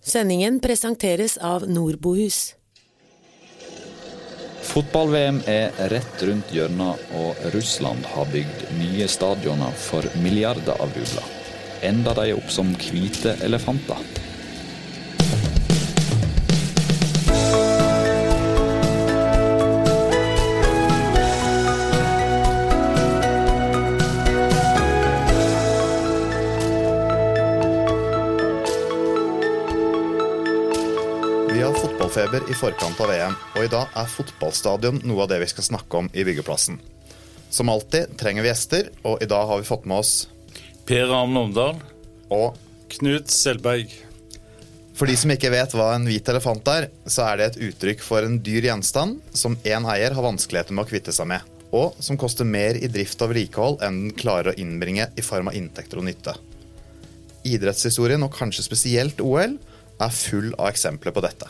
Sendingen presenteres av Nordbohus. Fotball-VM er rett rundt hjørnet, og Russland har bygd nye stadioner for milliarder av rubler. Enda de er opp som hvite elefanter. Fotballfeber i forkant av VM, og i dag er fotballstadion noe av det vi skal snakke om i byggeplassen. Som alltid trenger vi gjester, og i dag har vi fått med oss Per Ravn Omdal. Og Knut Selberg. for de som ikke vet hva en hvit elefant er, så er det et uttrykk for en dyr gjenstand som én eier har vanskeligheter med å kvitte seg med, og som koster mer i drift og vedlikehold enn den klarer å innbringe i form av inntekter og nytte. Idrettshistorien, og kanskje spesielt OL, er full av eksempler på dette.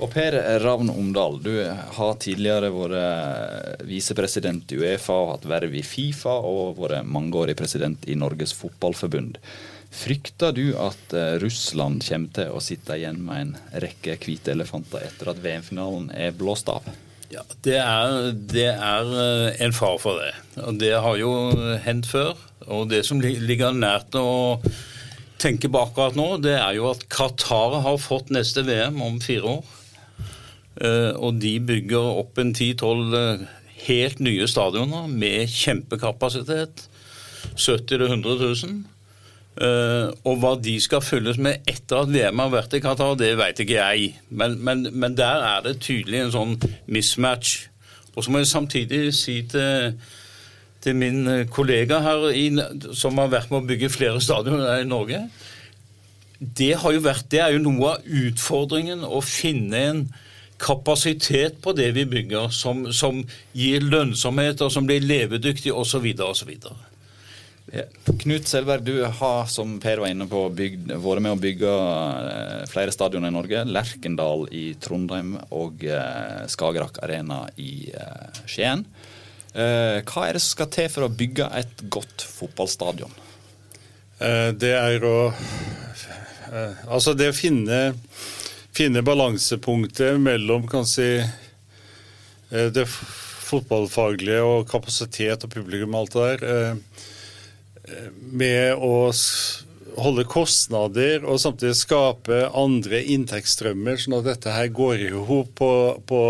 Og Per Ravn Omdal, du har tidligere vært visepresident i Uefa og hatt verv i Fifa og vært mangeårig president i Norges Fotballforbund. Frykter du at eh, Russland kommer til å sitte igjen med en rekke hvite elefanter etter at VM-finalen er blåst av? Ja, det er, det er eh, en far for det. Og det har jo hendt før. Og det som ligger nært å tenke på akkurat nå, det er jo at Qatar har fått neste VM om fire år. Eh, Og de bygger opp en 10-12 helt nye stadioner med kjempekapasitet. 70 000-100 000. Eh, og hva de skal fylles med etter at VM har vært i Qatar, det vet ikke jeg. Men, men, men der er det tydelig en sånn mismatch. Og så må jeg samtidig si til, til min eh, kollega her i, som har vært med å bygge flere stadioner i Norge det, har jo vært, det er jo noe av utfordringen å finne en kapasitet på det vi bygger, som, som gir lønnsomhet, og som blir levedyktig osv. osv. Ja. Knut Selberg, du har, som Per var inne på, bygd, vært med å bygge eh, flere stadioner i Norge. Lerkendal i Trondheim og eh, Skagerrak Arena i eh, Skien. Eh, hva er det som skal til for å bygge et godt fotballstadion? Eh, Det er å Altså det å finne, finne balansepunktet mellom kan si, eh, det fotballfaglige og kapasitet og publikum og alt det der, eh, eh, med å holde kostnader og samtidig skape andre inntektsstrømmer, sånn at dette her går i hop på, på,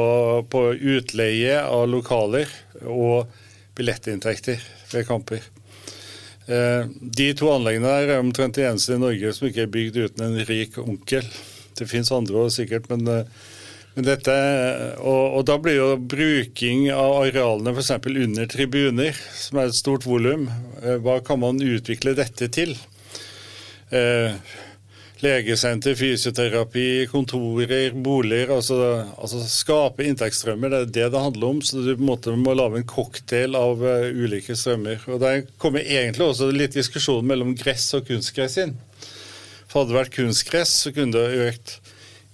på utleie av lokaler og billettinntekter ved kamper. De to anleggene der er omtrent de eneste i Norge som ikke er bygd uten en rik onkel. Det fins andre også sikkert, men, eh, men dette og, og da blir jo bruking av arealene f.eks. under tribuner, som er et stort volum, eh, hva kan man utvikle dette til? Eh, legesenter, fysioterapi, kontorer, boliger. Altså, altså skape inntektsstrømmer. Det er det det handler om. Så du på en måte må lage en cocktail av eh, ulike strømmer. Og Der kommer egentlig også litt diskusjon mellom gress og kunstgress inn. For hadde det vært kunstgress, så kunne det økt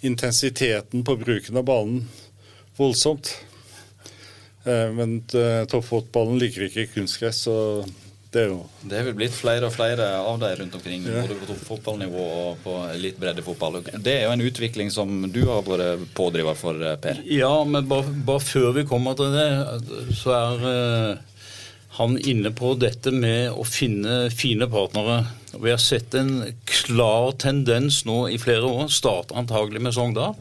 intensiteten på bruken av banen voldsomt. Eh, Men eh, toppfotballen liker ikke kunstgress, så det er jo Det er vel blitt flere og flere av dem rundt omkring, både på toppfotballnivå og på litt breddefotball. Det er jo en utvikling som du har vært pådriver for, eh, Per. Ja, men bare, bare før vi kommer til det, så er han inne på dette med å finne fine partnere. Vi har sett en klar tendens nå i flere år, starter antagelig med Sogndal,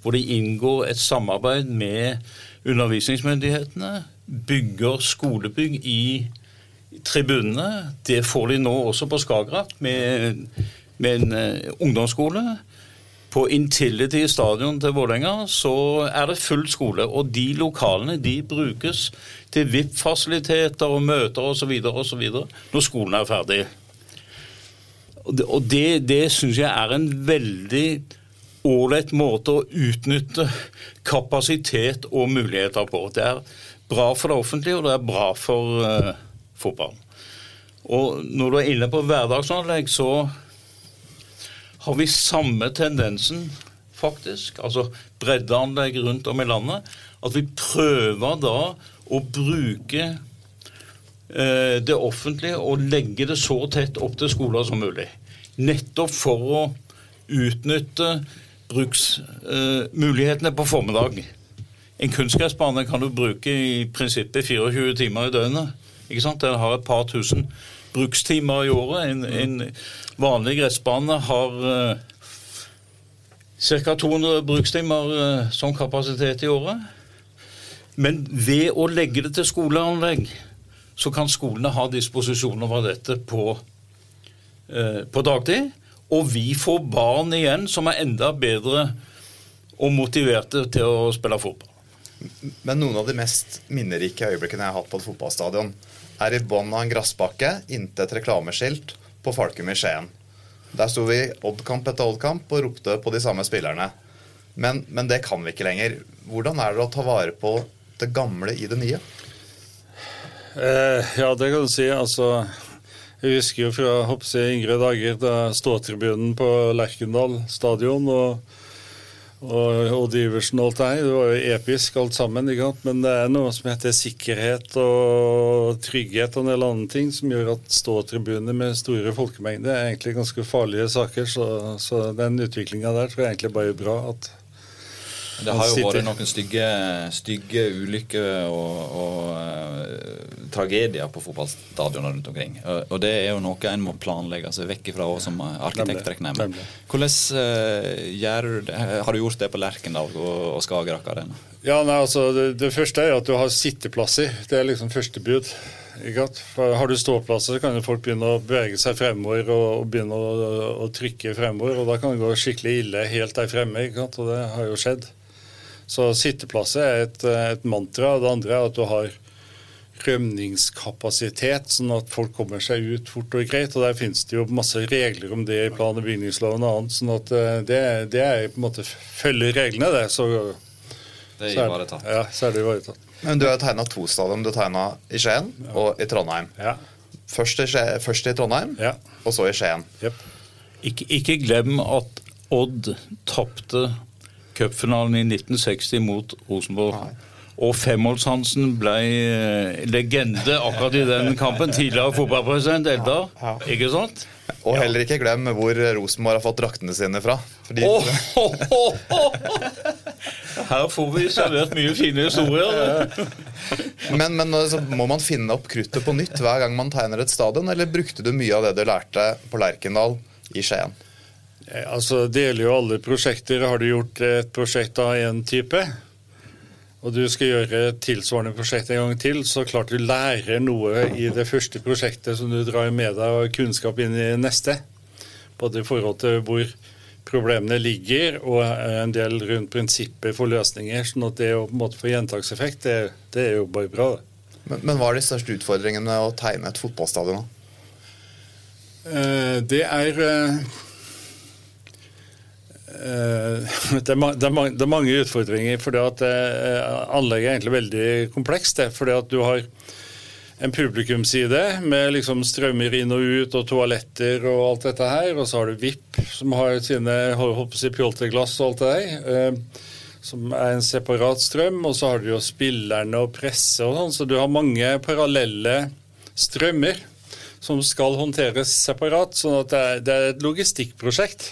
hvor de inngår et samarbeid med undervisningsmyndighetene, bygger skolebygg i tribunene. Det får de nå også på Skagerrak med, med en eh, ungdomsskole. På Intility stadion til Vålerenga så er det full skole, og de lokalene de brukes til VIP-fasiliteter og møter osv. osv. når skolen er ferdig. Og det, det syns jeg er en veldig ålreit måte å utnytte kapasitet og muligheter på. Det er bra for det offentlige, og det er bra for uh, fotballen. Og når du er inne på hverdagsanlegg, så har vi samme tendensen, faktisk. Altså breddeanlegg rundt om i landet. At vi prøver da å bruke eh, det offentlige og legge det så tett opp til skoler som mulig. Nettopp for å utnytte bruksmulighetene på formiddag. En kunstgressbane kan du bruke i prinsippet 24 timer i døgnet. Ikke sant? Den har et par tusen brukstimer i året. En, en vanlig gressbane har uh, ca. 200 brukstimer uh, som kapasitet i året. Men ved å legge det til skoleanlegg, så kan skolene ha disposisjon over dette på, uh, på dagtid. Og vi får barn igjen som er enda bedre og motiverte til å spille fotball. Men noen av de mest minnerike øyeblikkene jeg har hatt på et fotballstadion, er i bånn av en gressbakke inntil et reklameskilt på Falkum i Skien. Der sto vi Odd-kamp etter Odd-kamp og ropte på de samme spillerne. Men, men, det kan vi ikke lenger. Hvordan er det å ta vare på det gamle i det nye? Eh, ja, det kan du si. Altså, jeg husker jo fra hoppsi, yngre dager da ståtribunen på Lerkendal stadion og og Odd Iversen og alt det her. Det var jo episk alt sammen. Men det er noe som heter sikkerhet og trygghet og en del andre ting som gjør at ståtribuner med store folkemengder er egentlig ganske farlige saker. Så, så den utviklinga der tror jeg egentlig bare er bra. at det har jo vært noen stygge, stygge ulykker og, og uh, tragedier på fotballstadioner rundt omkring. Og, og, det er jo noe en må planlegge seg vekk ifra også, som arkitekt, regner jeg med. Hvordan uh, gjør? Har du gjort det på Lerkendal og, og Skagerrak Arena? Ja, nei, altså, det, det, første er at du har sitteplasser. Det er liksom første bud. Har du ståplasser, så kan jo folk begynne å bevege seg fremover og, og begynne å, å, trykke fremover. og Da kan det gå skikkelig ille helt der fremme. Og det har jo skjedd. Så sitteplasser er et, et, mantra. Det andre er at du har rømningskapasitet, sånn at folk kommer seg ut fort og greit. og Der finnes det jo masse regler om det i plan- og bygningsloven og annet. sånn at eh, det, det er på en måte følge reglene, det. Så, det er ivaretatt. Ja, så er det ivaretatt. Men du har tegna to stadion. Du tegna i Skien ja. og i Trondheim. Ja. Først, i først, i Trondheim, ja. og så i Skien. Yep. Ikke, ikke glem at Odd tapte cupfinalen i 1960 mot Rosenborg. Nei. Og Femårshansen ble eh, legende akkurat i den kampen. Tidligere fotballpresident Eldar, ja, ja. ikke sant? Og heller ikke glem hvor Rosenborg har fått draktene sine fra. Fordi... Oh, oh, oh, Her får vi servert mye fine historier. men, men altså, må man finne opp kruttet på nytt hver gang man tegner et stadion, eller brukte du mye av det du lærte på Lerkendal i Skien? Eh, altså, Det gjelder jo alle prosjekter. Har du gjort et prosjekt av én type, og du skal gjøre et tilsvarende prosjekt en gang til, så klart du lærer noe i det første prosjektet som du drar med deg av kunnskap inn i neste. Både i forhold til hvor problemene ligger, og en del rundt prinsipper for løsninger. sånn at det å på en måte få gjentakseffekt, det, det, er jo bare bra. Men, men hva er de største utfordringene med å tegne et fotballstadion? Eh, det er eh, Eh, det er, det, er mange, utfordringer. fordi at eh, Anlegget er egentlig veldig komplekst. fordi at du har en publikumside med liksom strømmer inn og ut og toaletter og alt dette her. Og så har du VIP, som har sine si, pjolterglass og alt det der. Eh, som er en separat strøm. Og så har du jo spillerne og presse og sånn. Så du har mange parallelle strømmer som skal håndteres separat. sånn at det er, det er et logistikkprosjekt.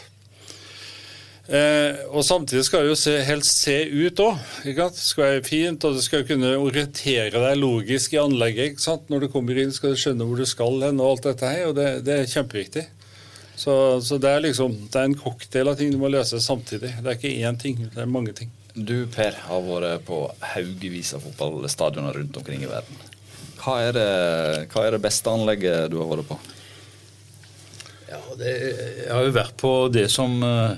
Eh, og Samtidig skal det jo se, helst se ut òg. Det skal være fint, og det skal kunne orientere deg logisk i anlegget. ikke sant? Når du kommer inn, skal du skjønne hvor du skal hen, og alt dette her. og Det, det er kjempeviktig. Så, så, det er liksom, det er en cocktail av ting du må løse samtidig. Det er ikke én ting, det er mange ting. Du Per har vært på haugevis av fotballstadioner rundt omkring i verden. Hva er, det, hva er det beste anlegget du har vært på? Ja, det, Jeg har jo vært på det som uh,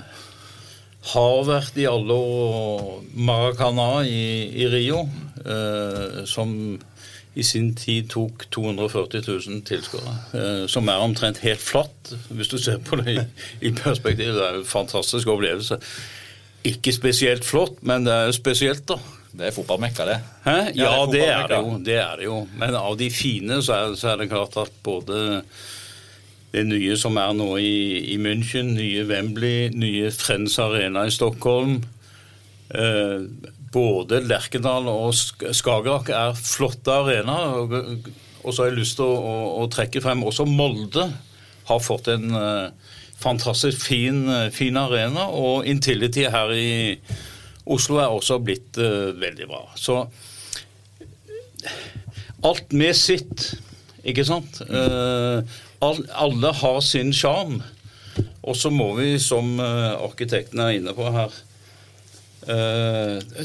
har vært i alle år Maracana i, i Rio, eh, som i sin tid tok 240 000 tilskuere. Eh, som er omtrent helt flatt, hvis du ser på det i, i perspektiv. Det er en fantastisk opplevelse. Ikke spesielt flott, men det er spesielt, da. Det er fotballmekka, det. Hæ? Ja, ja det, er det, jo, det er det jo. Men av de fine så er, så er det klart at både det nye som er nå i, i München, nye Wembley, nye Friends Arena i Stockholm. Eh, både Lerkendal og Skagerrak er flotte arenaer. Og, og, så har jeg lyst til å, å, å, trekke frem også Molde har fått en eh, fantastisk fin, fin arena, og Intility her i Oslo er også blitt eh, veldig bra. Så alt med sitt, ikke sant? All, alle har sin sjarm. Og så må vi, som uh, arkitekten er inne på her,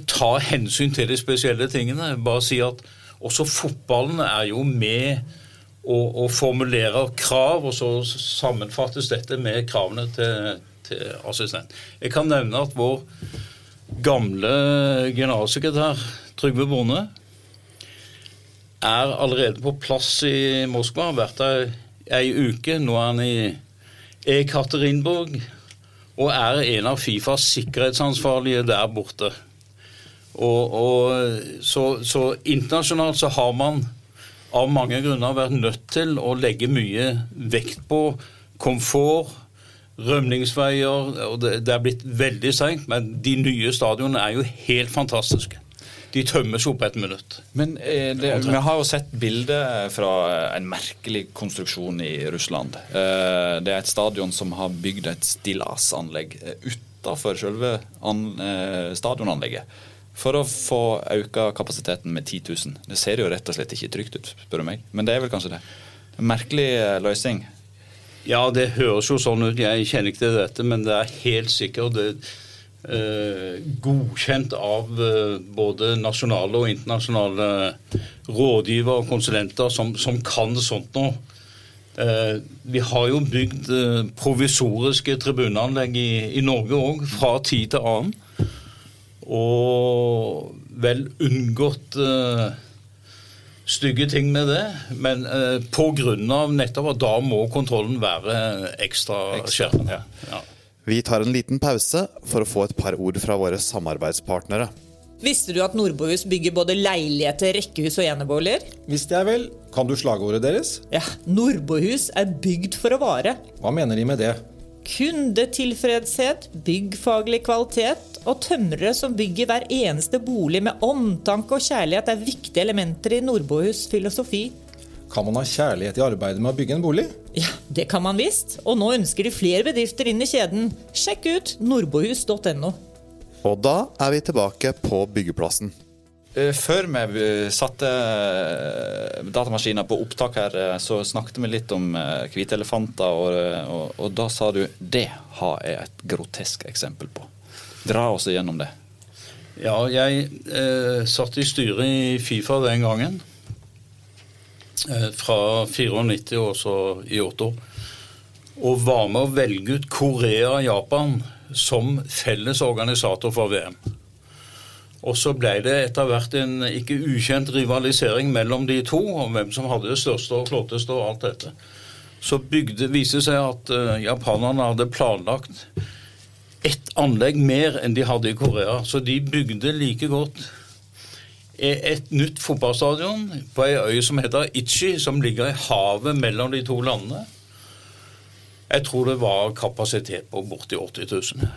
ta hensyn til de spesielle tingene. Bare si at også fotballen er jo med og, og formulerer krav, og så sammenfattes dette med kravene til, til assistent. Jeg kan nevne at vår gamle generalsekretær Trygve Bonde er allerede på plass i Moskva. Har vært der ei uke. Nå er han i Ekaterinburg og er en av Fifas sikkerhetsansvarlige der borte. Og, og så, så, internasjonalt så har man av mange grunner vært nødt til å legge mye vekt på komfort, rømningsveier. og Det, det er blitt veldig strengt, men de nye stadionene er jo helt fantastiske. De tømmes på et minutt. Men eh, det, Vi har jo sett bilder fra en merkelig konstruksjon i Russland. Eh, det er et stadion som har bygd et stillasanlegg eh, utafor selve stadionanlegget for å få økt kapasiteten med 10 000. Det ser jo rett og slett ikke trygt ut, spør du meg. Men det er vel kanskje det. Merkelig eh, løsning. Ja, det høres jo sånn ut. Jeg kjenner ikke til dette, men det er helt sikkert det, eh, godkjent av eh, både nasjonale og internasjonale rådgivere og konsulenter som, som kan sånt nå. Eh, vi har jo bygd eh, provisoriske tribuneanlegg i, i Norge òg, fra tid til annen og vel unngått uh, stygge ting med det. Men uh, pga. nettopp at da må kontrollen være ekstra skjerpende. Ja. Vi tar en liten pause for å få et par ord fra våre samarbeidspartnere. Visste du at Nordbohus bygger både leiligheter, rekkehus og eneboliger? Visste jeg vel. Kan du slagordet deres? Ja, Nordbohus er bygd for å vare. Hva mener de med det? Kundetilfredshet, byggfaglig kvalitet og tømrere som bygger hver eneste bolig med omtanke og kjærlighet, er viktige elementer i Nordbohus filosofi. Kan man ha kjærlighet i arbeidet med å bygge en bolig? Ja, det kan man visst. Og nå ønsker de flere bedrifter inn i kjeden. Sjekk ut nordbohus.no. Og da er vi tilbake på byggeplassen. Eh, før vi eh, satte eh, datamaskiner på opptak her, så snakket vi litt om hvite elefanter, og, og, og, da sa du det har jeg et grotesk eksempel på. Dra oss igjennom det. Ja, jeg eh, satt i styret i Fifa den gangen. Eh, fra 94 og så i åtte år. Og var med å velge ut Korea og Japan som felles organisator for VM. Og så ble det etter hvert en ikke ukjent rivalisering mellom de to om hvem som hadde det største og flotteste og alt dette. Så bygde, viste det seg at uh, japanerne hadde planlagt ett anlegg mer enn de hadde i Korea. Så de bygde like godt et nytt fotballstadion på ei øy som heter Itchi, som ligger i havet mellom de to landene. Jeg tror det var kapasitet på borti 80 000.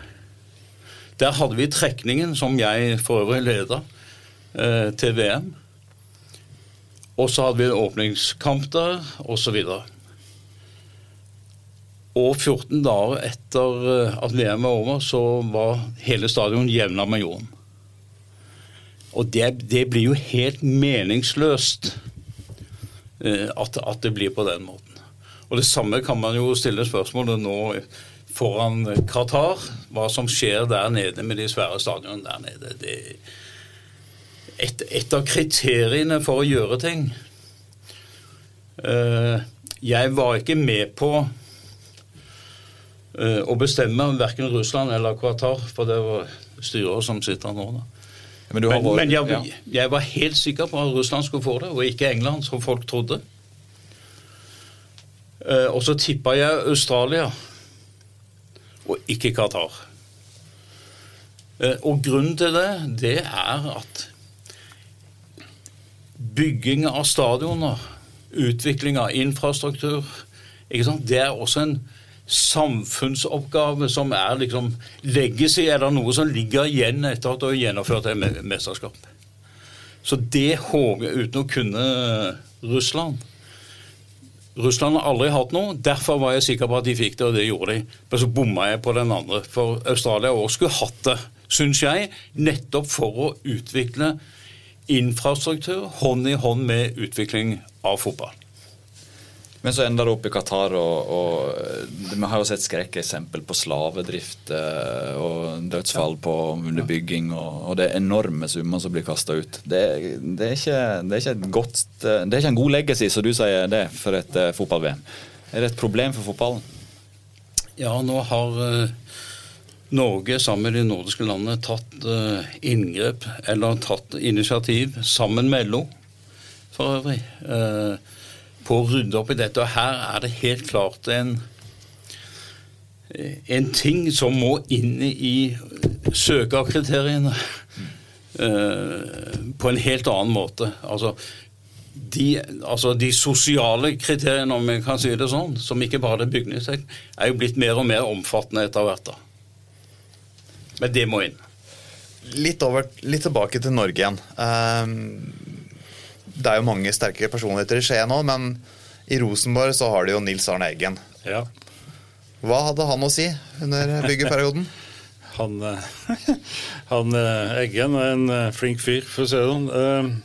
Der hadde vi trekningen, som jeg for øvrig leda, eh, til VM. Og så hadde vi en åpningskamp der, osv. Og, og 14 dager etter eh, at VM var over, så var hele stadion jevna med jorden. Og det, det, blir jo helt meningsløst eh, at, at, det blir på den måten. Og det samme kan man jo stille spørsmålet nå foran Qatar. Hva som skjer der nede med de svære stadionene der nede. Det et, et, av kriteriene for å gjøre ting. Uh, jeg var ikke med på uh, å bestemme verken Russland eller Qatar, for det var styret som sitter nå. da. Men, men, vært, men jeg, ja. jeg, var helt sikker på at Russland skulle få det, og ikke England, som folk trodde. Uh, og så tippa jeg Australia og ikke Qatar. Eh, og grunnen til det, det er at bygging av stadioner, utvikling av infrastruktur, det er også en samfunnsoppgave som er liksom Legacy er det noe som ligger igjen etter at du har gjennomført et mesterskap. Så det håper uten å kunne Russland Russland har aldri hatt noe. Derfor var jeg sikker på at de fikk det, og det gjorde de. Men så bomma jeg på den andre. For Australia òg skulle hatt det, syns jeg, nettopp for å utvikle infrastruktur hånd i hånd med utvikling av fotball. Men så ender det opp i Qatar, og, og vi har jo sett skrekkeksempel på slavedrift eh, og dødsfall på underbygging, og, og det er enorme summer som blir kasta ut. Det, det, er ikke, det, er godt, det er ikke en god legacy, som du sier det, for et uh, fotball-VM. Er det et problem for fotballen? Ja, nå har uh, Norge sammen med de nordiske landene tatt inngrep, eller tatt initiativ, sammen med LO for øvrig. Uh, på å rydde opp i dette. Og her er det helt klart en, en ting som må inn i søkerkriteriene uh, på en helt annen måte. Altså de, altså de, sosiale kriteriene, om jeg kan si det sånn, som ikke bare er bygningssekk, er jo blitt mer og mer omfattende etter hvert. da. Men det må inn. Litt, over, litt tilbake til Norge igjen. Um, det er jo mange sterke personligheter i Skien òg, men i Rosenborg så har de jo Nils Arne Eggen. Ja. Hva hadde han å si under byggeperioden? han, eh, han, eh, Eggen er en eh, flink fyr, for å si det sånn.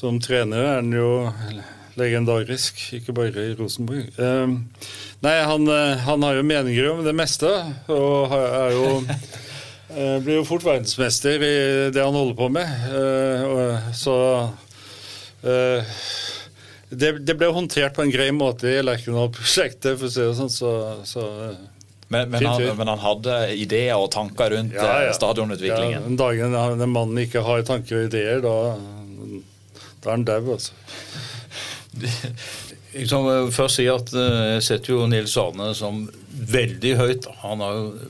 Som trener er han jo legendarisk, ikke bare i Rosenborg. Nei, han, han har jo meninger om det meste, og er jo blir jo fort verdensmester i det han holder på med. Så det, det, ble håndtert på en grei måte i Lerkendal-prosjektet, for å si det sånn. Så, så eh, men, men, han, men, han, hadde ideer og tanker rundt ja, ja. Eh, stadionutviklingen? Ja, den dagen den mannen ikke har tanker og ideer, da, da er han dau, altså. Jeg kan først si at jeg setter jo Nils Arne som veldig høyt. Han har jo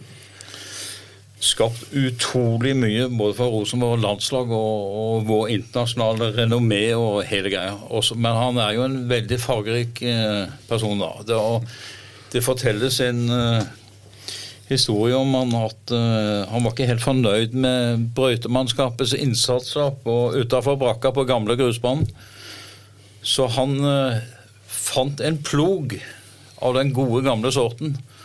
skapt utrolig mye både for Rosenborg landslag og, og vår internasjonale renommé og hele greia. Også, men han er jo en veldig fargerik eh, person. da. Det, det fortelles en eh, historie om han at eh, han var ikke helt fornøyd med brøytemannskapets innsats utafor brakka på gamle grusbanen. Så han uh, fant en plog av den gode, gamle sorten Eh,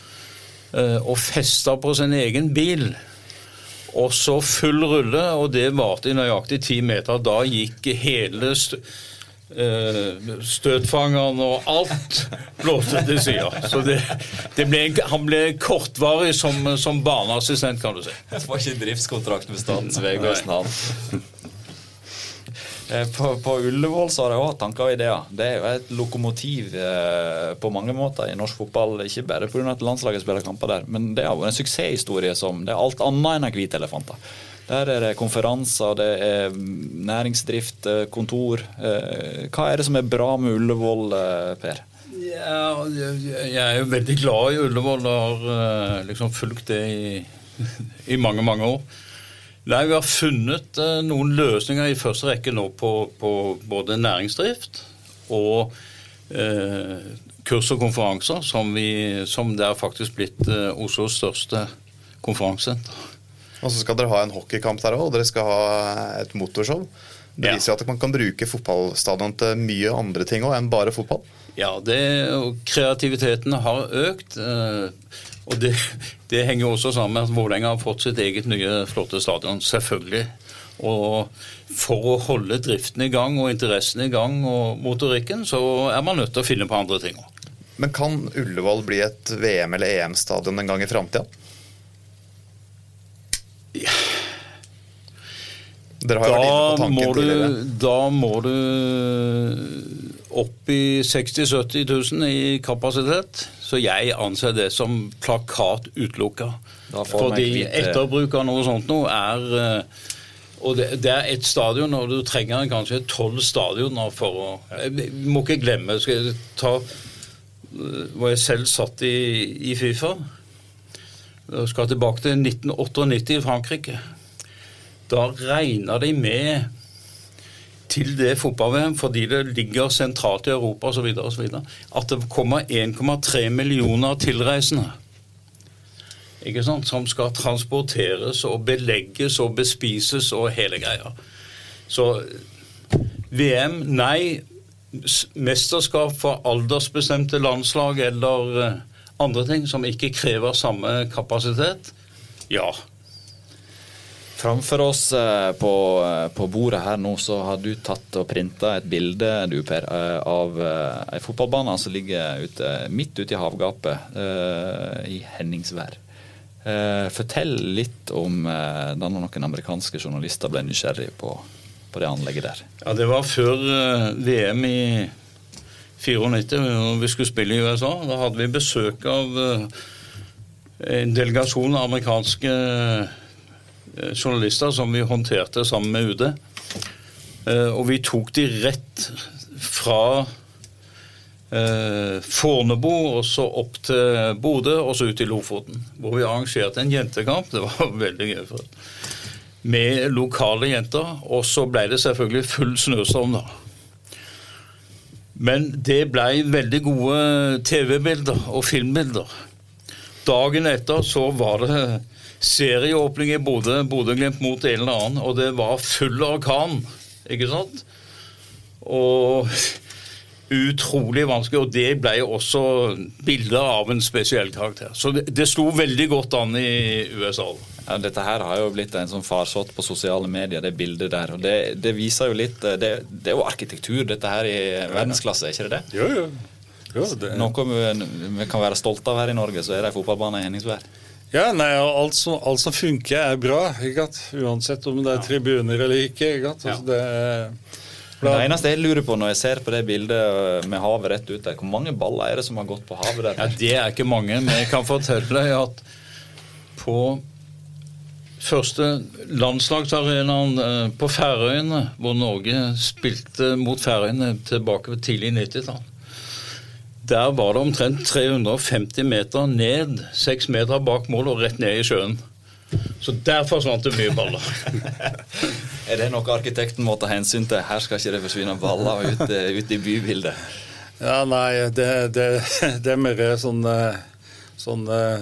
og festa på sin egen bil. Og så full rulle, og det varte i nøyaktig ti meter. Da gikk hele eh, støtfangeren og alt blåste til sida. Så det, det ble, han ble kortvarig som, som barneassistent, kan du si. Det var ikke driftskontrakt med Statens vegvesen, han. Eh, på, på Ullevål så har de òg tanker og ideer. Det er jo et lokomotiv eh, på mange måter i norsk fotball. Ikke bare pga. at landslaget spiller kamper der, men det har vært en suksesshistorie som det er alt annet enn hvite elefanter. Der er det konferanser, det er næringsdrift, eh, kontor. Hva er det som er bra med Ullevål, Per? Ja, jeg er jo veldig glad i Ullevål og har liksom fulgt det i, i mange, mange år. Nei, Vi har funnet uh, noen løsninger i første rekke nå på, på både næringsdrift og uh, kurs og konferanser, som, vi, som det er faktisk blitt uh, Oslos største konferansesenter. Og så skal dere ha en hockeykamp der òg, og dere skal ha et motorshow. Det viser ja. at man kan bruke fotballstadion til mye andre ting òg enn bare fotball. Ja, det, og kreativiteten har økt. Og det, det henger også sammen med at Vålerenga har fått sitt eget nye, flotte stadion. Selvfølgelig. Og for å holde driften i gang og interessen i gang og motorikken, så er man nødt til å finne på andre ting òg. Men kan Ullevål bli et VM- eller EM-stadion en gang i framtida? Ja. Dere har da vært inne på tanken tidligere. Da må du opp i 60 000-70 000 i kapasitet. Så jeg anser det som plakat utelukka. Fordi etterbruk av noe sånt noe er eh, og det, det, er ett stadion, og du trenger kanskje tolv stadioner for å Vi må ikke glemme skal jeg ta eh, Hvor jeg selv satt i, i Fifa. Jeg skal tilbake til 1998 i Frankrike. Da regna de med til det fotball-VM, fordi det ligger sentralt i Europa osv., at det kommer 1,3 millioner tilreisende. Ikke sant? Som skal transporteres og belegges og bespises og hele greia. Så VM, nei. mesterskap for aldersbestemte landslag eller eh, andre ting som ikke krever samme kapasitet? Ja. Framfor oss eh, på, eh, på bordet her nå så har du tatt og printa et bilde du, Per, eh, av ei fotballbane som ligger ute, midt ute i havgapet i Henningsvær. Fortell litt om da noen amerikanske journalister ble nysgjerrig på, på det anlegget der. Ja, Det var før VM i 94, når vi skulle spille i USA. Da hadde vi besøk av en delegasjon av amerikanske journalister som vi håndterte sammen med UD. Eh, Og vi tok de rett fra eh, Fornebu og så opp til Bodø og så ut i Lofoten. Hvor vi arrangerte en jentekamp. Det var veldig gøy. for Med lokale jenter. Og så ble det selvfølgelig full snøstorm, da. Men det ble veldig gode TV-bilder og filmbilder. Dagen etter så var det serieåpning i Bodø, Bodø-Glimt mot en eller annen, og det var full orkan, ikke sant? Og utrolig vanskelig, og det ble også bilder av en spesiell karakter. Så det, det slo veldig godt an i USA. Ja, dette her har jo blitt en sånn farsott på sosiale medier, det bildet der. og Det, det viser jo litt eh, det, det er jo arkitektur, dette her i verdensklasse, er ikke det det? Jo, jo. Jo det, Noe vi, vi kan være stolte av her i Norge, så er det en fotballbane i Henningsvær. ja, nei, alt som, alt som funker, er bra. Uansett om det er tribuner eller ikke. ikke? Altså, det, Det eneste jeg lurer på når jeg ser på det bildet øh, med havet rett ut der, hvor mange baller er det som har gått på havet der? Ja, Det er ikke mange, men jeg kan fortelle deg at på første landslagsarenaen eh, på Færøyene, hvor Norge spilte mot Færøyene tilbake på tidlig 90-tall, der var det omtrent 350 meter ned, seks meter bak mål og rett ned i sjøen. Så der forsvant det mye baller. Er det noe arkitekten må ta hensyn til? Her skal ikke det forsvinne baller ut, øh, ut i bybildet. ja, nei, det, det, det er mer sånn eh, Sånn eh,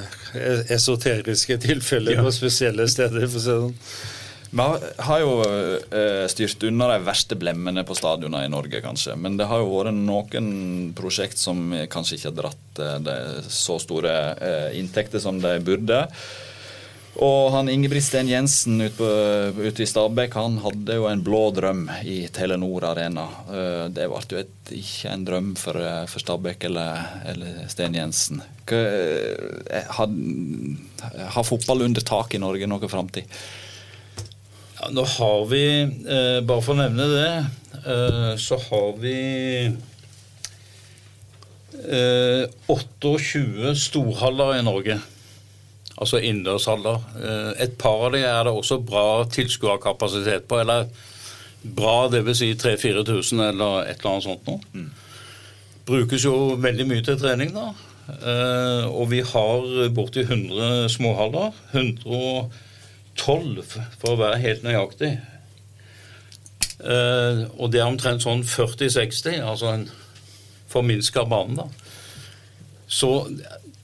esoteriske tilfeller på spesielle steder. for å si det sånn. Vi har, jo øh, styrt unna de verste blemmene på stadionene i Norge, kanskje. Men det har jo vært noen prosjekt som kanskje ikke har dratt de så store øh, inntekter som de burde. Og han Ingebrigt Jensen ute, ute i Stabekk han hadde jo en blå drøm i Telenor Arena. Eh, Det ble jo et, ikke en drøm for, eh, for Stabæk eller, eller Sten Jensen. Eh, har, har fotball under tak i Norge noen framtid? Ja, nå har vi, eh, bare for å nevne det, eh, så har vi eh, 28 storhaller i Norge. Altså innendørshaller. Eh, et par av dem er det også bra tilskuerkapasitet på. Eller bra, dvs. Si 3000-4000 eller et eller annet sånt noe. Brukes jo veldig mye til trening, da. Eh, og vi har borti 100 småhaller. 112 for å være helt nøyaktig. Eh, og det er omtrent sånn 40-60, altså en forminska bane, da. Så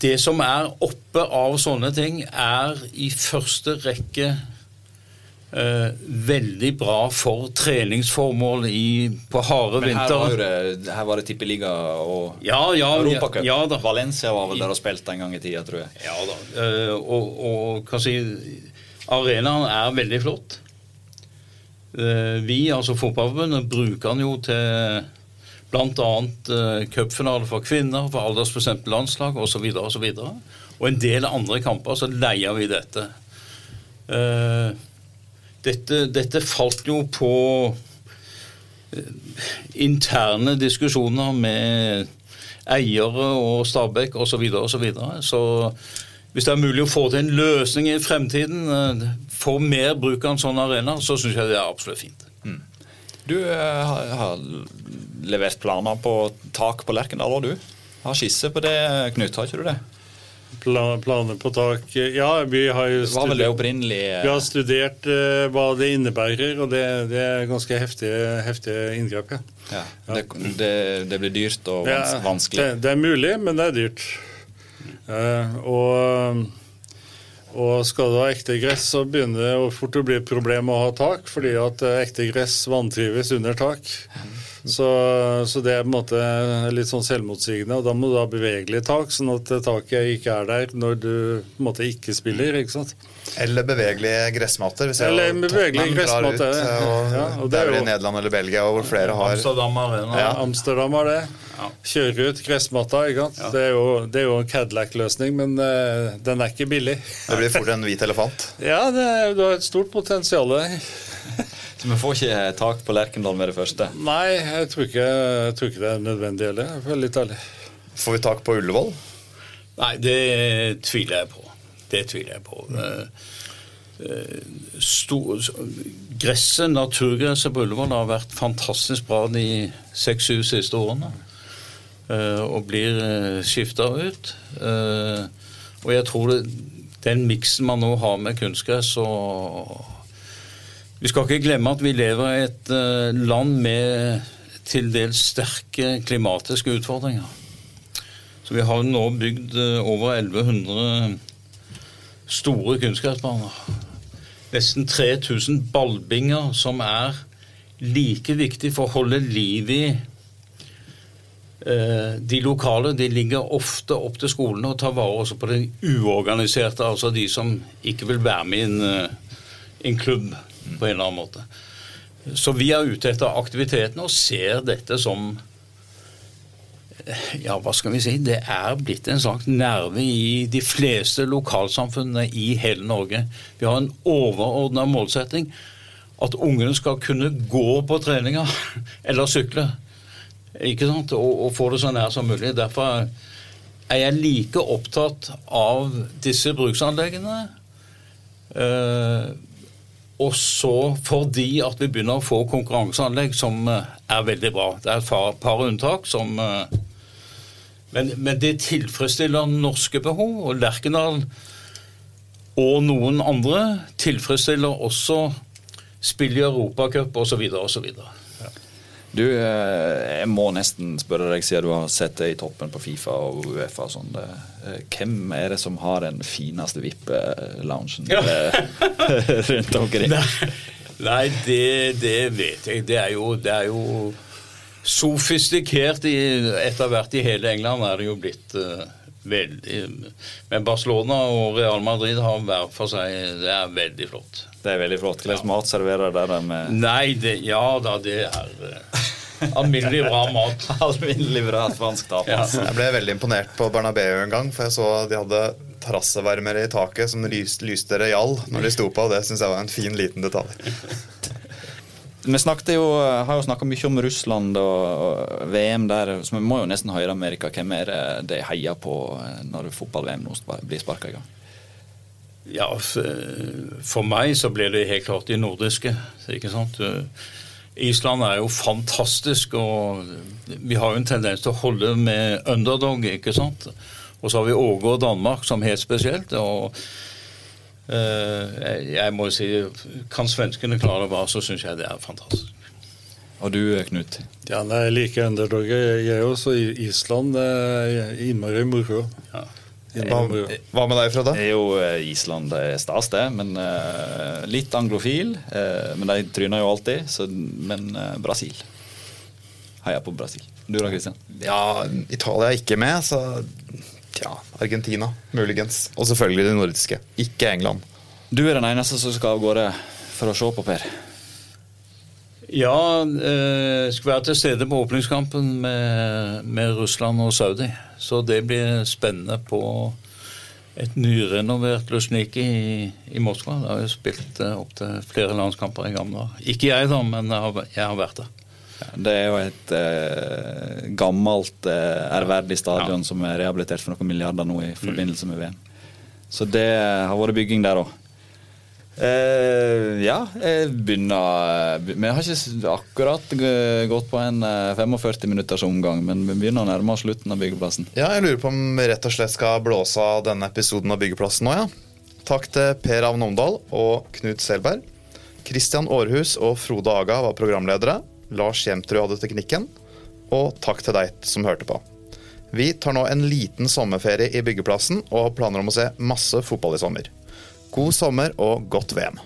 det som er oppe av sånne ting, er i første rekke eh, veldig bra for treningsformål i, på harde Men her var, det, her var det tippeliga og Ja, ja, ja, Europacup. ja. Valencia var vel der og spilte en gang i tida, tror jeg. Ja da. eh, og, og hva si Arenaen er veldig flott. Eh, vi, altså Fotballforbundet, bruker den jo til bl.a. Uh, cupfinale for kvinner, for aldersbestemte landslag osv. Og, så og, og en del andre kamper så leier vi dette. Eh, dette. Dette falt jo på eh, interne diskusjoner med eiere og Stabæk osv. Så, videre, og så, videre. så hvis det er mulig å få til en løsning i fremtiden, eh, få mer bruk av en sånn arena, så syns jeg det er absolutt fint. Du eh, har, har levert planer på tak på Lerkendal òg, du? Har skisse på det, Knut, har ikke du det? Pla planer på tak Ja, vi har jo studert, vi har studert eh, hva det innebærer, og det, det er ganske heftige, heftige inngrep. Ja. ja, det, det, det blir dyrt og vans Ja, vanskelig. Det, det er mulig, men det er dyrt. Eh, og, og skal du ha ekte gress, så begynner det fort å bli et problem å ha tak, fordi at eh, ekte gress vantrives under tak. Så, så det er på en måte litt sånn selvmotsigende. Og da må du ha bevegelig tak, sånn at taket ikke er der når du på en måte ikke spiller. ikke sant? Eller bevegelige gressmatter. hvis ser Eller bevegelige Tottenham ut, og, Ja, og det det er vel i Nederland eller Belgia, og hvor flere har Amsterdam Arena. Ja, Amsterdam har det. Kjører ut gressmatta. ikke sant? Det, er jo, det er jo en Cadillac-løsning, men uh, den er ikke billig. Det blir fort en hvit elefant. Ja, det er, du har et stort potensial. Så vi får ikke tak på Lerkendal med det første. Nei, jeg tror ikke, jeg tror ikke det er nødvendig heller. Jeg er litt ærlig. Får vi tak på Ullevål? Nei, det tviler jeg på. Det tviler jeg på. Eh, eh, Stor, gresset, naturgresset på Ullevål har vært fantastisk bra de seks-sju siste årene. Eh, Og blir skifta ut. Eh, Og jeg tror det, den miksen man nå har med kunstgress og Vi skal ikke glemme at vi lever i et eh, land med til dels sterke klimatiske utfordringer. Så vi har nå bygd eh, over 1100 store kunstgressbaner. Nesten 3000 ballbinger, som er like viktig for å holde liv i eh, de lokale. De ligger ofte opp til skolene og tar vare også på de uorganiserte, altså de som ikke vil være med i en, eh, en klubb på en eller annen måte. Så vi er ute etter aktiviteten og ser dette som ja, hva skal vi si, det er blitt en slags nerve i de fleste lokalsamfunnene i hele Norge. Vi har en overordna målsetting at ungene skal kunne gå på treninga eller sykle. Ikke sant? Og, og få det så nær som mulig. Derfor er jeg like opptatt av disse bruksanleggene. Eh, også fordi at vi begynner å få konkurranseanlegg som eh, er veldig bra. Det er et par, par unntak som eh, men, men det tilfredsstiller norske behov, og Lerkendal og noen andre tilfredsstiller også spill i Europacup osv. osv. Du, eh, jeg må nesten spørre deg, siden du har sett det i toppen på Fifa og Uefa og sånn. eh, Hvem er det som har den fineste VIP-loungen Ja. rundt omkring? Nei, nei det, det vet jeg. Det er jo, det er jo sofistikert i, etter hvert i hele England er det jo blitt uh, veldig Men Barcelona og Real Madrid har hver for seg Det er veldig flott. Det er veldig flott. Hvordan ja. mat serverer dere med Nei, det, ja da, det er eh, alminnelig bra mat. alminnelig bra fransk tapas? Jeg ble veldig imponert på Bernabeu en gang, for jeg så de hadde terrassevarmere i taket som lyste, lyste real når de sto på, og det syns jeg var en fin, liten detalj. Vi snakket jo, har jo snakka mye om Russland og, og VM der, så vi må jo nesten høre Amerika. Hvem er det de heier på når fotball-VM nå blir sparka i gang? Ja, for meg så ble det helt klart de nordiske. ikke sant? Island er jo fantastisk, og vi har jo en tendens til å holde med underdog, ikke sant? Og så har vi Åge og Danmark som helt spesielt. og eh, jeg- må jo si, kan svenskene klare det bra, så syns jeg det er fantastisk. Og du, Knut? Ja, nei, Jeg liker underdogger, jeg også. I Island er innmari moro. Ja. Hva, moro. hva med deg, Frode? Jo eh, Island det er stas, det. Men uh, litt anglofil. Uh, men de tryner jo alltid. Så, men uh, Brasil. Heier på Brasil. Du da, Christian? Ja, Italia er ikke med, så ja, Argentina muligens. Og selvfølgelig det nordiske. Ikke England. Du er den eneste som skal av gårde for å se på Per. Ja, eh, skal være til stede på åpningskampen med, med Russland og Saudi. Så det blir spennende på et nyrenovert Luzhniki i, i Moskva. Det har jo spilt eh, opp til flere landskamper i gamle år. Ikke jeg, da, men jeg har, jeg har vært der. Det er jo et eh, gammelt, eh, ærverdig stadion som er rehabilitert for noen milliarder nå i forbindelse med VM. Så det har vært bygging der òg. Eh, ja, jeg begynner Vi har ikke akkurat gått på en eh, 45 minutters omgang, men vi begynner å nærme oss slutten av byggeplassen. Ja, jeg lurer på om vi rett og slett skal blåse av denne episoden av Byggeplassen nå, ja. Takk til Per Avn Omdal og Knut Selberg. Kristian Aarhus og Frode Aga var programledere. Lars Jemtrud hadde teknikken. Og takk til deg som hørte på. Vi tar nå en liten sommerferie i byggeplassen og har planer om å se masse fotball i sommer. God sommer og godt VM.